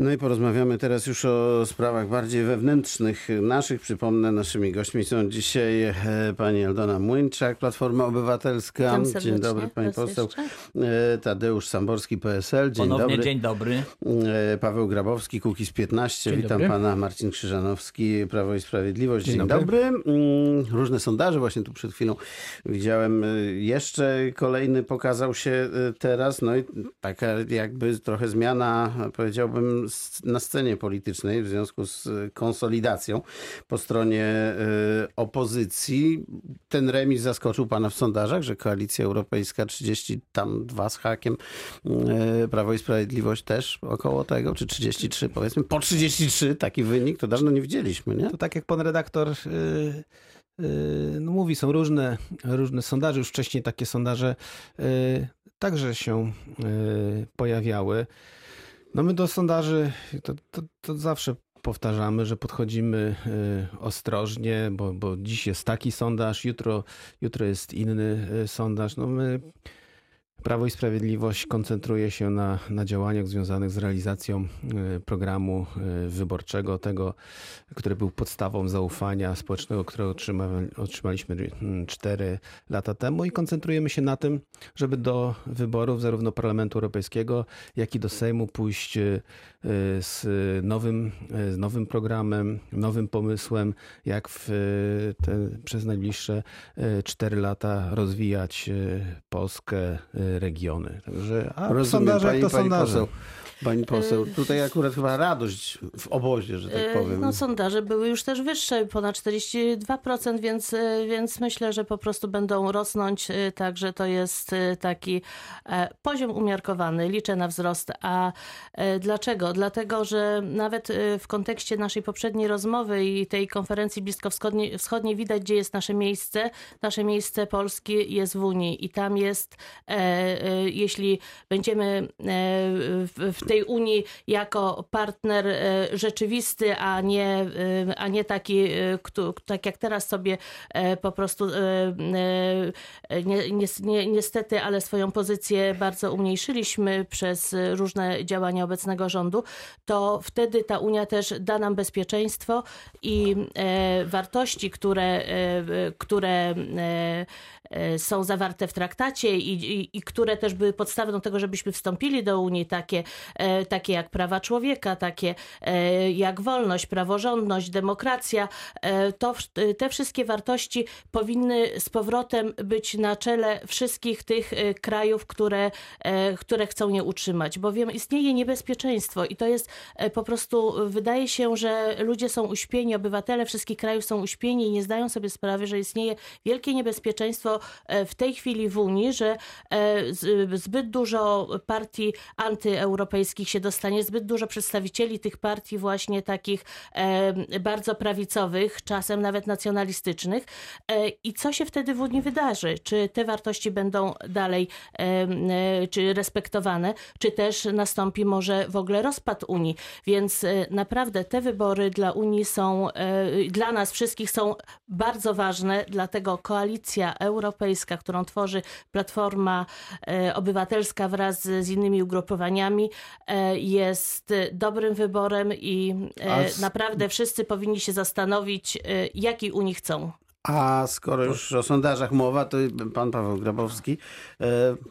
No i porozmawiamy teraz już o sprawach bardziej wewnętrznych naszych. Przypomnę, naszymi gośćmi są dzisiaj e, pani Aldona Młyńczak, Platforma Obywatelska. Dzień dobry, pani poseł. Jeszcze. Tadeusz Samborski, PSL. Dzień Ponownie dobry. dzień dobry. E, Paweł Grabowski, Kukiz 15. Dzień Witam dobry. pana. Marcin Krzyżanowski, Prawo i Sprawiedliwość. Dzień, Dzień dobry. dobry. Mm, Różne sondaże, właśnie tu przed chwilą widziałem. e, Jeszcze kolejny pokazał się e, teraz. No i taka jakby trochę zmiana, powiedziałbym, na scenie politycznej w związku z konsolidacją po stronie e, opozycji. Ten remis zaskoczył pana w sondażach, że Koalicja Europejska 30 tam dwa z hakiem, e, Prawo i Sprawiedliwość też około tego, czy 33 powiedzmy, po 33 taki wynik, to dawno nie widzieliśmy, nie? To tak jak pan redaktor no mówi, są różne, różne sondaże. Już wcześniej takie sondaże także się pojawiały. No my do sondaży to, to, to zawsze powtarzamy, że podchodzimy y, ostrożnie, bo, bo dziś jest taki sondaż, jutro, jutro jest inny y, sondaż. No my Prawo i Sprawiedliwość koncentruje się na, na działaniach związanych z realizacją y, programu y, wyborczego, tego, który był podstawą zaufania społecznego, które otrzyma, otrzymaliśmy 4 lata temu. I koncentrujemy się na tym, żeby do wyborów zarówno Parlamentu Europejskiego, jak i do Sejmu pójść y, z nowym, z nowym programem, nowym pomysłem, jak w te, przez najbliższe 4 lata rozwijać Polskę, regiony. Także, a Rozumiem, sondażach pani, to pani sondaże. poseł. Pani poseł, tutaj akurat chyba radość w obozie, że tak E, powiem. No sondaże były już też wyższe, ponad 42%, więc, e, więc myślę, że po prostu będą rosnąć, także to jest taki e, poziom umiarkowany, liczę na wzrost. A e, dlaczego? Dlatego, że nawet w kontekście naszej poprzedniej rozmowy i tej konferencji bliskowschodniej wschodniej widać, gdzie jest nasze miejsce. Nasze miejsce Polski jest w Unii i tam jest, e, jeśli będziemy w tej Unii jako partner e, rzeczywisty, a nie, e, a nie taki, e, tak jak teraz sobie po prostu nie, nie, nie, niestety, ale swoją pozycję bardzo umniejszyliśmy przez różne działania obecnego rządu, to wtedy ta Unia też da nam bezpieczeństwo i wartości, które, które są zawarte w traktacie i, i, i które też były podstawą tego, żebyśmy wstąpili do Unii, takie, e, takie jak prawa człowieka, takie e, jak wolność, praworządność, demokracja, e, to te wszystkie wartości powinny z powrotem być na czele wszystkich tych krajów, które, które chcą je utrzymać, bowiem istnieje niebezpieczeństwo i to jest po prostu, wydaje się, że ludzie są uśpieni, obywatele wszystkich krajów są uśpieni i nie zdają sobie sprawy, że istnieje wielkie niebezpieczeństwo e, w tej chwili w Unii, że e, zbyt dużo partii antyeuropejskich się dostanie, zbyt dużo przedstawicieli tych partii właśnie takich e, bardzo prawicowych, czasem nawet nacjonalistycznych. I co się wtedy w Unii wydarzy? Czy te wartości będą dalej czy respektowane, czy też nastąpi może w ogóle rozpad Unii? Więc naprawdę te wybory dla Unii są, dla nas wszystkich są bardzo ważne, dlatego koalicja europejska, którą tworzy Platforma e, Obywatelska wraz z z innymi ugrupowaniami e, jest dobrym wyborem i e, s- naprawdę wszyscy powinni się zastanowić, jakiej Unii chcą. A skoro już o sondażach mowa, to pan Paweł Grabowski,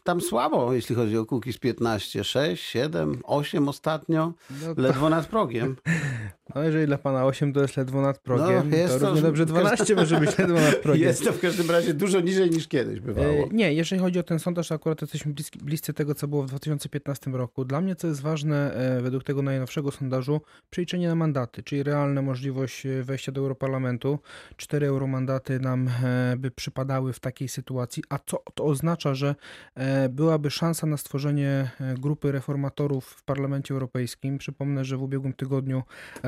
tam słabo, jeśli chodzi o Kukiz 15, 6, 7, 8 ostatnio, No ledwo nad progiem. No jeżeli dla pana 8 to jest ledwo nad progiem, No, to to- równie dobrze 12 może być ledwo nad progiem. Jest to w każdym razie dużo niżej niż kiedyś bywało. E, Nie, jeżeli chodzi o ten sondaż, to akurat jesteśmy bliski, bliscy tego, co było w 2015 roku. Dla mnie, co jest ważne, e, według tego najnowszego sondażu, przeliczenie na mandaty, czyli realna możliwość e, wejścia do Europarlamentu. Cztery euromandaty nam by przypadały w takiej sytuacji, a co to oznacza, że byłaby szansa na stworzenie grupy reformatorów w Parlamencie Europejskim. Przypomnę, że w ubiegłym tygodniu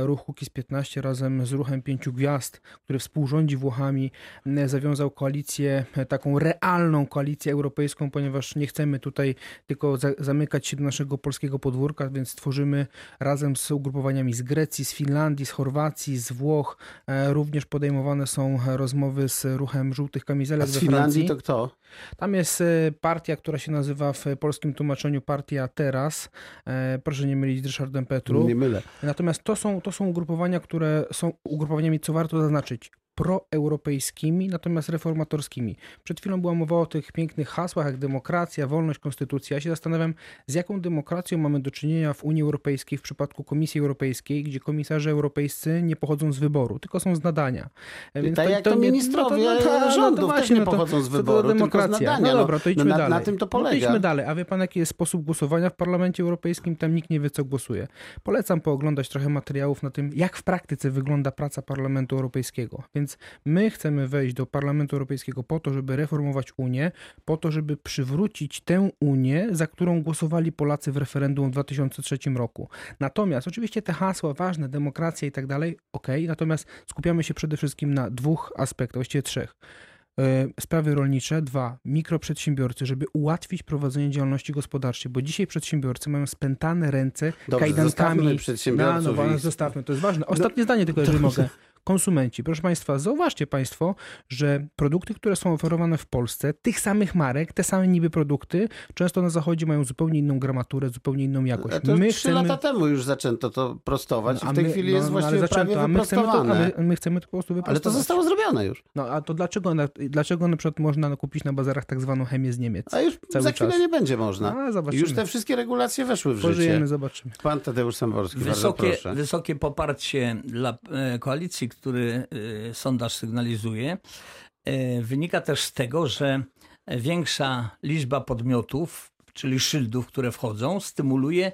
ruch Kukiz 15 razem z ruchem Pięciu Gwiazd, który współrządzi Włochami, e, zawiązał koalicję, e, taką realną koalicję europejską, ponieważ nie chcemy tutaj tylko za zamykać się do naszego polskiego podwórka, więc tworzymy razem z ugrupowaniami z Grecji, z Finlandii, z Chorwacji, z Włoch. E, również podejmowane są rozmowy z ruchem żółtych kamizelek A z we Finlandii Francji. to kto? Tam jest e, partia, która się nazywa w polskim tłumaczeniu Partia Teraz. E, Proszę nie mylić z Ryszardem Petru. Nie mylę. Natomiast to są, to są ugrupowania, które są ugrupowaniami, co warto zaznaczyć, proeuropejskimi, natomiast reformatorskimi. Przed chwilą była mowa o tych pięknych hasłach jak demokracja, wolność, konstytucja. Ja się zastanawiam, z jaką demokracją mamy do czynienia w Unii Europejskiej w przypadku Komisji Europejskiej, gdzie komisarze europejscy nie pochodzą z wyboru, tylko są z nadania. E, Więc tak jak to, nie- ministrowie no to- no to- rządów no to też właśnie, nie no to- pochodzą z wyboru, z demokracja. nadania. No dobra, to idźmy na, dalej. na tym to No to polega. idźmy dalej. A wie pan, jaki jest sposób głosowania w Parlamencie Europejskim? Tam nikt nie wie, co głosuje. Polecam pooglądać trochę materiałów na tym, jak w praktyce wygląda praca Parlamentu Europejskiego. Więc my chcemy wejść do Parlamentu Europejskiego po to, żeby reformować Unię, po to, żeby przywrócić tę Unię, za którą głosowali Polacy w referendum w 2003 roku. Natomiast oczywiście te hasła ważne, demokracja i tak dalej, okej, natomiast skupiamy się przede wszystkim na dwóch aspektach, właściwie trzech. E, Sprawy rolnicze, dwa, mikroprzedsiębiorcy, żeby ułatwić prowadzenie działalności gospodarczej, bo dzisiaj przedsiębiorcy mają spętane ręce Dobrze, zostawmy kajdankami. przedsiębiorców No, no, zostawmy, to jest ważne. Ostatnie zdanie tylko, jeżeli mogę. Konsumenci. Proszę Państwa, zauważcie Państwo, że produkty, które są oferowane w Polsce, tych samych marek, te same niby produkty, często na zachodzie mają zupełnie inną gramaturę, zupełnie inną jakość. A to trzy lata temu już zaczęto to prostować i No, a w tej my- chwili no, jest no, ale właściwie zaczęto, prawie a my chcemy, to, my, my chcemy to po prostu Ale to wyprostować. zostało zrobione już. No a to dlaczego na, dlaczego na przykład można kupić na bazarach tak zwaną chemię z Niemiec? A już Cały za chwilę czas. nie będzie można. A, zobaczymy. Już te wszystkie regulacje weszły w życie. Pożyjemy, zobaczymy. Pan Tadeusz Samborski, bardzo Wysokie, proszę. wysokie poparcie dla e, który e, sondaż sygnalizuje, e, wynika też z tego, że większa liczba podmiotów, czyli szyldów, które wchodzą, stymuluje e,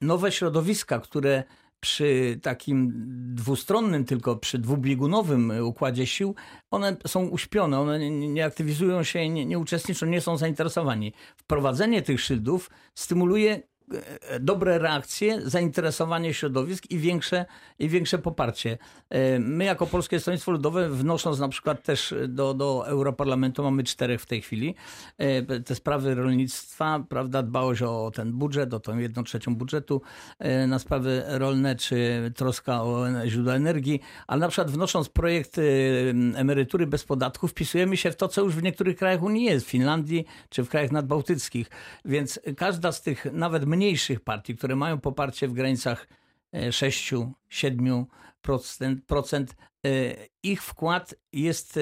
nowe środowiska, które przy takim dwustronnym, tylko przy dwubiegunowym układzie sił, one są uśpione, one nie, aktywizują się, nie, nie uczestniczą, nie są zainteresowani. Wprowadzenie tych szyldów stymuluje dobre reakcje, zainteresowanie środowisk i większe, i większe poparcie. E, My jako Polskie Stronnictwo Ludowe wnosząc na przykład też do, do Europarlamentu, mamy czterech w tej chwili, e, te sprawy rolnictwa, prawda, dbałość o ten budżet, o tą jedną trzecią budżetu e, na sprawy rolne, czy troska o źródła energii, ale na przykład wnosząc projekt e, emerytury bez podatku, wpisujemy się w to, co już w niektórych krajach Unii jest, w Finlandii czy w krajach nadbałtyckich. Więc każda z tych nawet mniejszych partii, które mają poparcie w granicach 6-7%, procent, e, ich wkład jest e,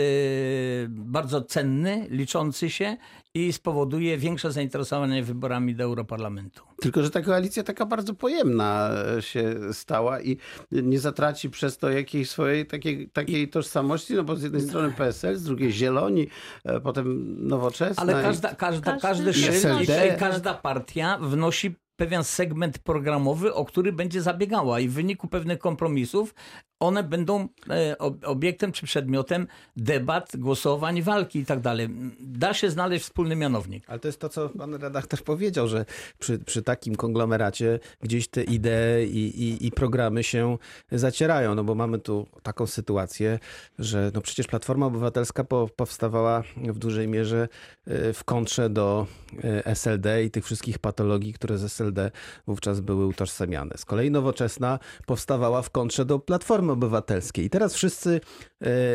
bardzo cenny, liczący się i spowoduje większe zainteresowanie wyborami do Europarlamentu. Tylko, że ta koalicja taka bardzo pojemna e, się stała i nie zatraci przez to jakiejś swojej takiej, takiej tożsamości, no bo z jednej strony PSL, z drugiej Zieloni, e, potem Nowoczesna. Ale i- każda, każda, Każdy każdy szyld i każda partia wnosi pewien segment programowy, o który będzie zabiegała i w wyniku pewnych kompromisów one będą e, ob- obiektem czy przedmiotem debat, głosowań, walki i tak dalej. Da się znaleźć wspólny mianownik. Ale to jest to, co pan redaktor powiedział, że przy, przy takim konglomeracie gdzieś te idee i, i, i programy się zacierają, no bo mamy tu taką sytuację, że no przecież Platforma Obywatelska po, powstawała w dużej mierze y, w kontrze do y, SLD i tych wszystkich patologii, które z SLD wówczas były utożsamiane. Z kolei Nowoczesna powstawała w kontrze do Platformy Obywatelskiej. I teraz wszyscy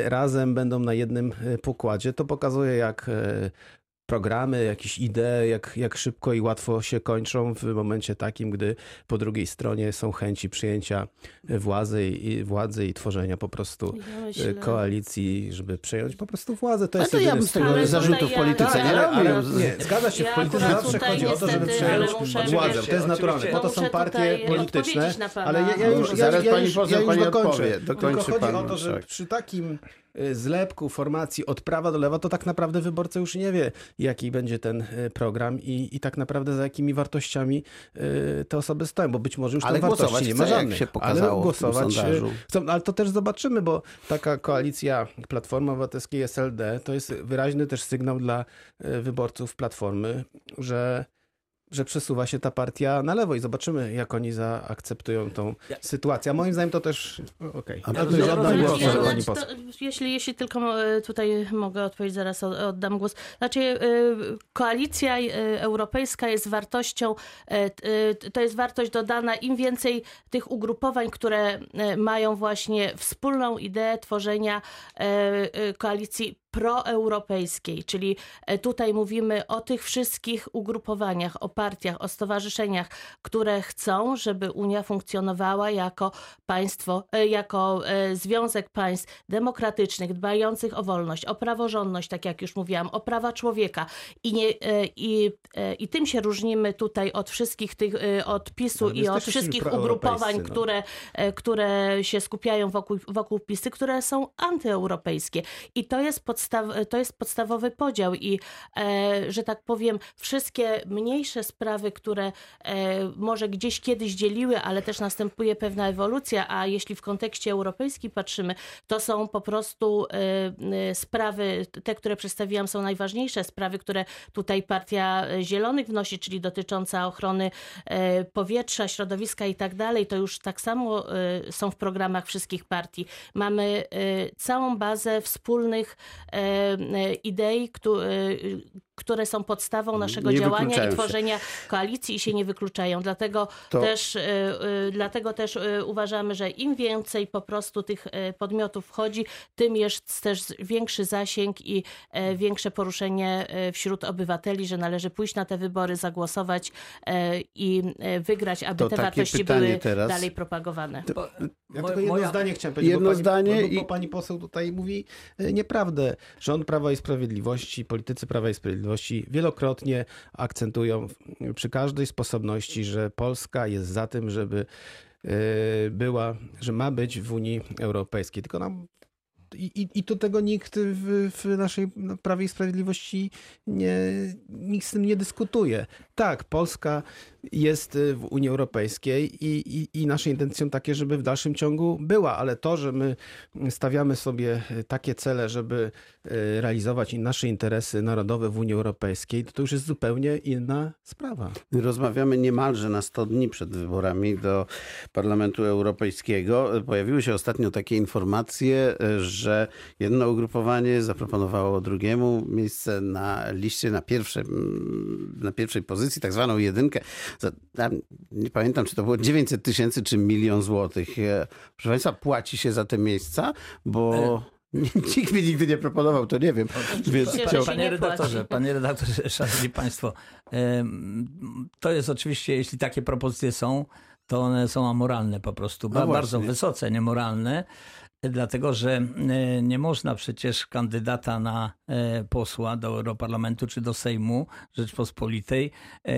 y, razem będą na jednym y, pokładzie. To pokazuje, jak y, programy, jakieś idee, jak, jak szybko i łatwo się kończą w momencie takim, gdy po drugiej stronie są chęci przyjęcia władzy i, władzy i tworzenia po prostu Ja myślę- koalicji, żeby przejąć po prostu władzę. To Ale jest to ja jedyny bym z tego w ja- polityce Tak, nie ale- robił. ale nie, zgadza się, w Ja polityce akurat zawsze chodzi o to, żeby przejąć władzę. To jest naturalne. Po to są partie polityczne. Ale ja, ja już, ja, Zaraz ja pani już, poseł ja już pani dokończę. odpowie. Dokończy Tylko chodzi o to, że marszałek. przy takim y, zlepku formacji od prawa do lewa, to tak naprawdę wyborca już nie wie, jaki będzie ten y, program i, i tak naprawdę za jakimi wartościami y, te osoby stoją, bo być może już Ale wartości nie ma żadnych. się ale głosować y, chcą, ale to też zobaczymy, bo taka koalicja Platformy Obywatelskiej SLD to jest wyraźny też sygnał dla wyborców Platformy, że że przesuwa się ta partia na lewo i zobaczymy, jak oni zaakceptują tą sytuację. A moim zdaniem to też... Okej. Ja ja poseł. jeśli, jeśli tylko e, tutaj mogę odpowiedzieć, zaraz oddam głos. Znaczy, e, koalicja e, europejska jest wartością, to jest wartość dodana. Im więcej tych ugrupowań, które mają właśnie wspólną ideę tworzenia koalicji proeuropejskiej, czyli e, tutaj mówimy o tych wszystkich ugrupowaniach, o partiach, o stowarzyszeniach, które chcą, żeby Unia funkcjonowała jako państwo, e, jako e, związek państw demokratycznych, dbających o wolność, o praworządność, tak jak już mówiłam, o prawa człowieka. I, nie, i, i tym się różnimy tutaj od wszystkich tych, od PiSu my i od wszystkich ugrupowań, no. które, które się skupiają wokół, wokół PiSy, które są antyeuropejskie. I to jest, podstaw, to jest podstawowy podział. I, e, że tak powiem, wszystkie mniejsze sprawy, które e, może gdzieś kiedyś dzieliły, ale też następuje pewna ewolucja, a jeśli w kontekście europejskim patrzymy, to są po prostu e, sprawy, te, które przedstawiłam, są najważniejsze sprawy, które tutaj Partia Zielonych wnosi, czyli dotycząca ochrony e, powietrza, środowiska i tak dalej, to już tak samo e, są w programach wszystkich partii. Mamy e, całą bazę wspólnych idei, któ- e, które są podstawą naszego Nie działania i się. tworzenia koalicji i się nie wykluczają. Dlatego To- też, e, e, dlatego też e, uważamy, że im więcej po prostu tych podmiotów wchodzi, tym jest też większy zasięg i e, większe poruszenie e, wśród obywateli, że należy pójść na te wybory, zagłosować e, i wygrać, aby To te wartości były teraz. dalej propagowane. Bo- Ja tylko jedno moja- zdanie chciałem powiedzieć. Jedno bo pani, zdanie bo, bo i- pani poseł tutaj mówi nieprawdę. Rząd Prawa i Sprawiedliwości, politycy Prawa i Sprawiedliwości wielokrotnie akcentują przy każdej sposobności, że Polska jest za tym, żeby e, była, że ma być w Unii Europejskiej. Tylko nam i, i, to tego nikt w, w naszej Prawie i Sprawiedliwości nie, nikt z tym nie dyskutuje. Tak, Polska jest y, w Unii Europejskiej i, i, i nasze intencją takie, żeby w dalszym ciągu była, ale to, że my stawiamy sobie y, takie cele, żeby y, realizować nasze interesy narodowe w Unii Europejskiej, to, to już jest zupełnie inna sprawa. Rozmawiamy niemalże na 100 dni przed wyborami do Parlamentu Europejskiego. Pojawiły się ostatnio takie informacje, że jedno ugrupowanie zaproponowało drugiemu miejsce na liście na, pierwsze, na pierwszej pozycji, tak zwaną jedynkę. Za, nie pamiętam, czy to było 900 tysięcy, czy milion złotych. E, Proszę Państwa, płaci się za te miejsca, bo nikt mi nigdy nie proponował, to nie wiem. Więc Oczywiście, chciał... że Panie nie redaktorze, panie redaktorze, szanowni państwo, to jest oczywiście, jeśli takie propozycje są, to one są amoralne po prostu, No bardzo wysoce niemoralne, dlatego że e, nie można przecież kandydata na e, posła do Europarlamentu czy do Sejmu Rzeczpospolitej e,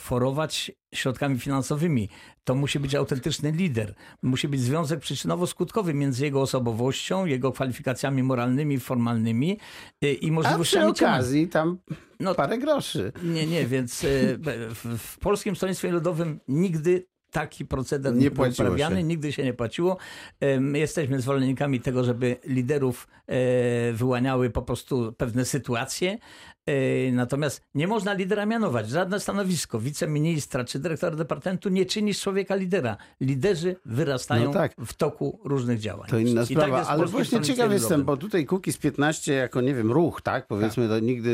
forować środkami finansowymi. To musi być autentyczny lider. Musi być związek przyczynowo-skutkowy między jego osobowością, jego kwalifikacjami moralnymi, formalnymi i A przy możliwościami okazji tam No, parę groszy. nie, nie, więc w, w Polskim Stronnictwie Ludowym nigdy taki proceder Nie był uprawiany, się. nigdy się nie płaciło. My jesteśmy zwolennikami tego, żeby liderów e, wyłaniały po prostu pewne sytuacje. E, Natomiast nie można lidera mianować. Żadne stanowisko wiceministra czy dyrektora departamentu nie czyni z człowieka lidera. Liderzy wyrastają No tak. w toku różnych działań. To inna tak sprawa, w ale właśnie ciekaw jestem, bo tutaj Kukiz 15 jako, nie wiem, ruch, tak? Powiedzmy, to nigdy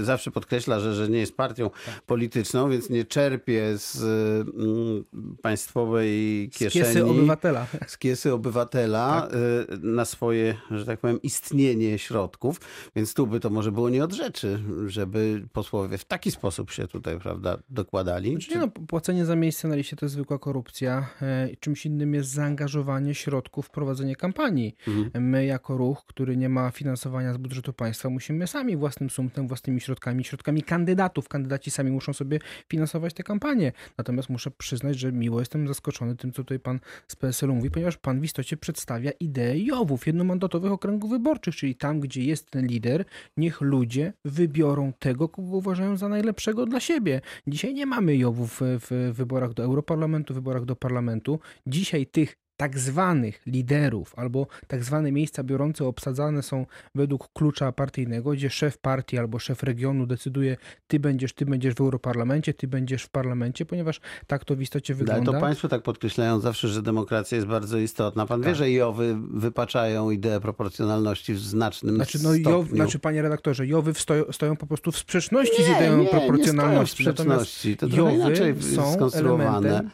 y, zawsze podkreśla, że, że nie jest partią Tak. polityczną, więc nie czerpie z y, mm, państwowej Z kieszeni. kiesy obywatela. z kiesy obywatela y, na swoje, że tak powiem, istnienie środków, więc tu by to może było nie od rzeczy, żeby posłowie w taki sposób się tutaj, prawda, dokładali. Znaczy, nie no, płacenie za miejsce na liście to jest zwykła korupcja. E, Czymś innym jest zaangażowanie środków w prowadzenie kampanii. Mhm. My jako ruch, który nie ma finansowania z budżetu państwa, musimy sami własnym sumptem, własnymi środkami, środkami kandydatów. Kandydaci sami muszą sobie finansować te kampanie. Natomiast muszę przyznać, że miło jestem zaskoczony tym, co tutaj pan z PSL-u mówi, ponieważ pan w istocie przedstawia ideę JOW-ów, jednomandatowych okręgów wyborczych, czyli tam, gdzie jest ten lider, niech ludzie wybiorą tego, kogo uważają za najlepszego dla siebie. Dzisiaj nie mamy JOW-ów w wyborach do Europarlamentu, wyborach do parlamentu. Dzisiaj tych tak zwanych liderów albo tak zwane miejsca biorące obsadzane są według klucza partyjnego, gdzie szef partii albo szef regionu decyduje, ty będziesz, ty będziesz w Europarlamencie, ty będziesz w parlamencie, ponieważ tak to w istocie wygląda. Ale to państwo tak podkreślają zawsze, że demokracja jest bardzo istotna. Pan tak. wie, że Jowy wypaczają ideę proporcjonalności w znacznym znaczy, no, stopniu. Jow, znaczy, panie redaktorze, Jowy stoją, stoją po prostu w sprzeczności nie, z ideą nie, proporcjonalności. Nie stoją w sprzeczności. To Jowy są skonstruowane.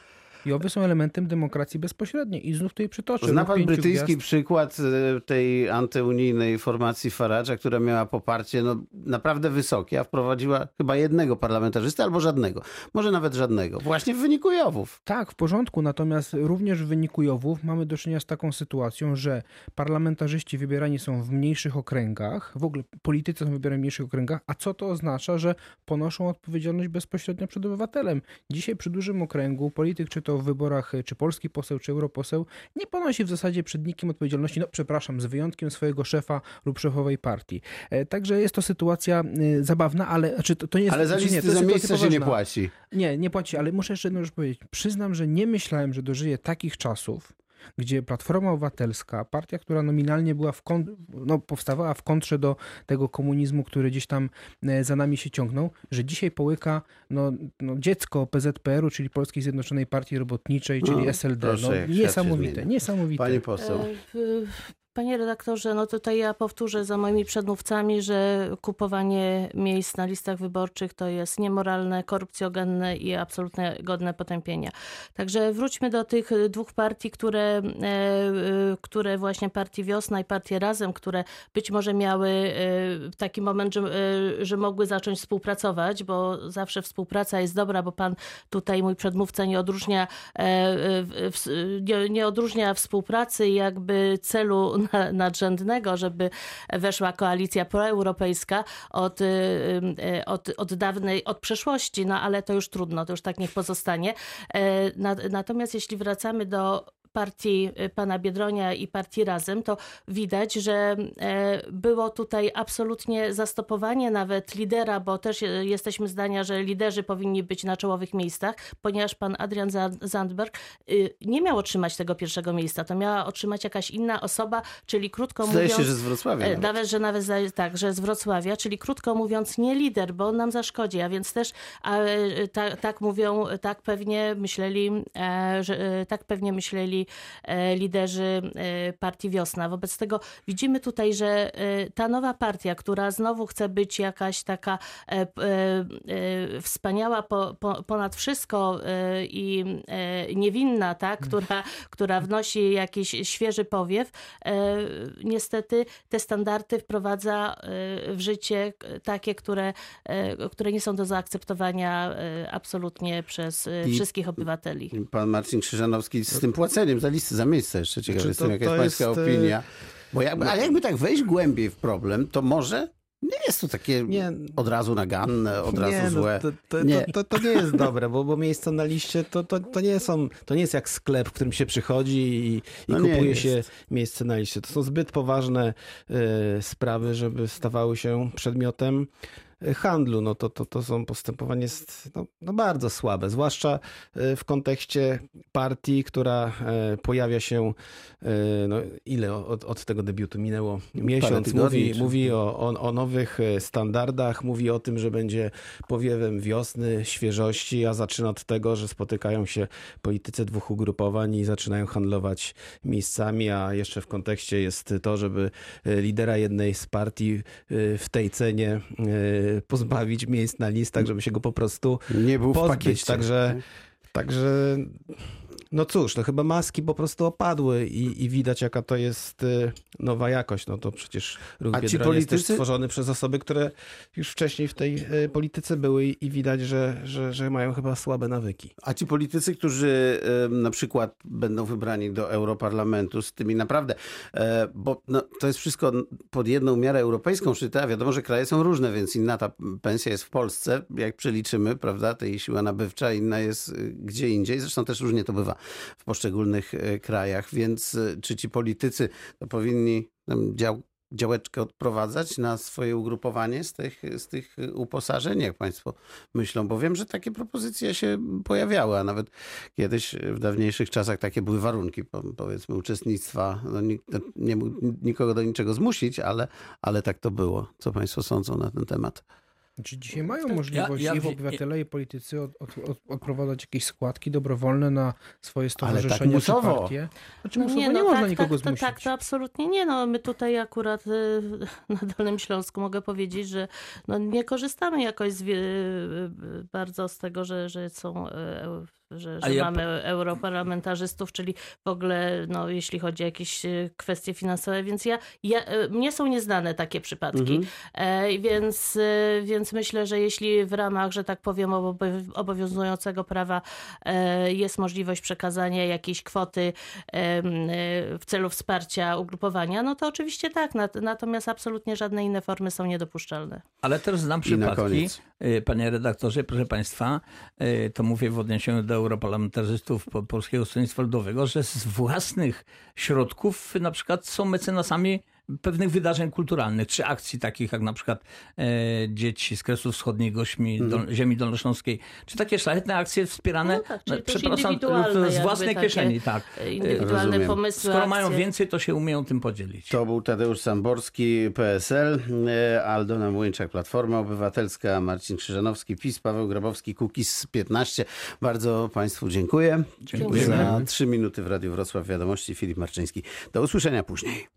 Jowy są elementem demokracji bezpośredniej i znów tutaj przytoczę. Zna pan brytyjski gwiazd. przykład e, tej antyunijnej formacji Farage'a, która miała poparcie no, naprawdę wysokie, a wprowadziła chyba jednego parlamentarzystę albo żadnego. Może nawet żadnego. Właśnie w wyniku Jowów. Tak, w porządku. Natomiast również w wyniku Jowów mamy do czynienia z taką sytuacją, że parlamentarzyści wybierani są w mniejszych okręgach, w ogóle politycy są wybierani w mniejszych okręgach, a co to oznacza, że ponoszą odpowiedzialność bezpośrednio przed obywatelem. Dzisiaj przy dużym okręgu polityk, czy to w wyborach, czy polski poseł, czy europoseł, nie ponosi w zasadzie przed nikim odpowiedzialności, no przepraszam, z wyjątkiem swojego szefa lub szefowej partii. E, także jest to sytuacja e, zabawna, ale znaczy, to, to nie jest... Ale za znaczy, listy, nie, za miejsce się nie płaci. Nie, nie płaci, ale muszę jeszcze jedną rzecz powiedzieć. Przyznam, że nie myślałem, że dożyję takich czasów, gdzie Platforma Obywatelska, partia, która nominalnie była w no, powstawała w kontrze do tego komunizmu, który gdzieś tam e, za nami się ciągnął, że dzisiaj połyka no, no dziecko PZPR-u, czyli Polskiej Zjednoczonej Partii Robotniczej, czyli no, SLD. Proszę, no, niesamowite, niesamowite. Pani poseł. Panie redaktorze, no tutaj ja powtórzę za moimi przedmówcami, że kupowanie miejsc na listach wyborczych to jest niemoralne, korupcjogenne i absolutnie godne potępienia. Także wróćmy do tych dwóch partii, które, e, e, które właśnie Partii Wiosna i Partie Razem, które być może miały e, taki moment, że, że mogły zacząć współpracować, bo zawsze współpraca jest dobra, bo pan tutaj, mój przedmówca, nie odróżnia, nie odróżnia współpracy jakby celu nadrzędnego, żeby weszła koalicja proeuropejska od, y, y, od, od dawnej, od przeszłości, no ale to już trudno, to już tak niech pozostanie. E, natomiast jeśli wracamy do partii y, pana Biedronia i partii Razem, to widać, że e, było tutaj absolutnie zastopowanie nawet lidera, bo też jesteśmy zdania, że liderzy powinni być na czołowych miejscach, ponieważ pan Adrian Zandberg y, nie miał otrzymać tego pierwszego miejsca, to miała otrzymać jakaś inna osoba, czyli krótko Zdaje mówiąc... się, że z Wrocławia. E, nawet, że nawet tak, że z Wrocławia, czyli krótko mówiąc nie lider, bo on nam zaszkodzi, a więc też a, e, ta, tak mówią, tak pewnie myśleli, że tak pewnie myśleli E, liderzy e, partii Wiosna. Wobec tego widzimy tutaj, że e, ta nowa partia, która znowu chce być jakaś taka wspaniała ponad wszystko i niewinna, tak? która, która wnosi jakiś świeży powiew, niestety te standardy wprowadza w życie takie, które, które nie są do zaakceptowania absolutnie przez I wszystkich obywateli. Pan Marcin Krzyżanowski z tym płaceniem za listy, za miejsce jeszcze. Ciekawe znaczy, jestem, jaka jest pańska jest... opinia. Bo jakby, no. ale jakby tak wejść głębiej w problem, to może nie jest to takie nie, od razu naganne, od razu nie, no złe. To, to, nie. To, to, nie jest dobre, bo, bo miejsca na liście to, to, to, nie są, to nie jest jak sklep, w którym się przychodzi i, i no kupuje się miejsce na liście. To są zbyt poważne y, sprawy, żeby stawały się przedmiotem handlu, no to, to, to są postępowanie jest no, no bardzo słabe, zwłaszcza e, w kontekście partii, która e, pojawia się, e, no ile od, od tego debiutu minęło? Miesiąc, mówi, mówi o, o, o nowych standardach, mówi o tym, że będzie powiewem wiosny, świeżości, a zaczyna od tego, że spotykają się politycy dwóch ugrupowań i zaczynają handlować miejscami, a jeszcze w kontekście jest to, żeby lidera jednej z partii w tej cenie pozbawić miejsc na listach, żeby się go po prostu nie był pozbyć. w pakiecie. Także, także no cóż, no chyba maski po prostu opadły i, i widać jaka to jest y, nowa jakość. No to przecież ruch A ci politycy... jest stworzony przez osoby, które już wcześniej w tej y, polityce były i widać, że, że, że mają chyba słabe nawyki. A ci politycy, którzy na przykład będą wybrani do Europarlamentu z tymi naprawdę, e, bo no, to jest wszystko pod jedną miarę europejską szyte, a wiadomo, że kraje są różne, więc inna ta pensja jest w Polsce, jak przeliczymy, prawda, tej siła nabywcza, inna jest y, gdzie indziej, zresztą też różnie to bywa w poszczególnych e, krajach, więc e, czy ci politycy to powinni dział działeczkę odprowadzać na swoje ugrupowanie z tych, z tych uposażeń, jak państwo myślą? Bo wiem, że takie propozycje się pojawiały, a nawet kiedyś w dawniejszych czasach takie były warunki, po- powiedzmy, uczestnictwa. No, nikt nie mógł nikogo do niczego zmusić, ale, ale tak to było. Co państwo sądzą na ten temat? Czy dzisiaj mają możliwość ja i wie- obywatele, i politycy od, od, od, odprowadzać jakieś składki dobrowolne na swoje Ale tak stowarzyszenie czy musowo. partie? Znaczy No musowo nie, można nikogo tak, zmusić. To, tak, to absolutnie nie. No, my tutaj akurat y, na Dolnym Śląsku mogę powiedzieć, że no, nie korzystamy jakoś z, wie- y, bardzo z tego, że, że są. Że, że ja mamy europarlamentarzystów, czyli w ogóle, no, jeśli chodzi o jakieś y, kwestie finansowe, więc ja, ja, y, mnie są nieznane takie przypadki. Mhm. E, więc, e, więc myślę, że jeśli w ramach, że tak powiem, obo- obowiązującego prawa e, jest możliwość przekazania jakiejś kwoty e, w celu wsparcia ugrupowania, no to oczywiście tak. Nat- Natomiast absolutnie żadne inne formy są niedopuszczalne. Ale też znam przypadki, panie redaktorze, proszę państwa, y, to mówię w odniesieniu do europarlamentarzystów po- Polskiego Stronnictwa Ludowego, że z własnych środków na przykład są mecenasami pewnych wydarzeń kulturalnych, czy akcji takich jak na przykład e, dzieci z Kresu Wschodniego, Śmi, Mhm. dol, ziemi dolnośląskiej, czy takie szlachetne akcje wspierane No tak, no, przepraszam, indywidualne z własnej takie, kieszeni, tak. E, Indywidualne rozumiem. pomysły, Skoro mają akcje. więcej, to się umieją tym podzielić. To był Tadeusz Samborski, PSL, e, Aldona Młyńczak, Platforma Obywatelska, Marcin Krzyżanowski, PiS, Paweł Grabowski, Kukiz 15. Bardzo Państwu dziękuję. Dziękujemy. Za trzy minuty w Radiu Wrocław Wiadomości Filip Marczyński. Do usłyszenia później.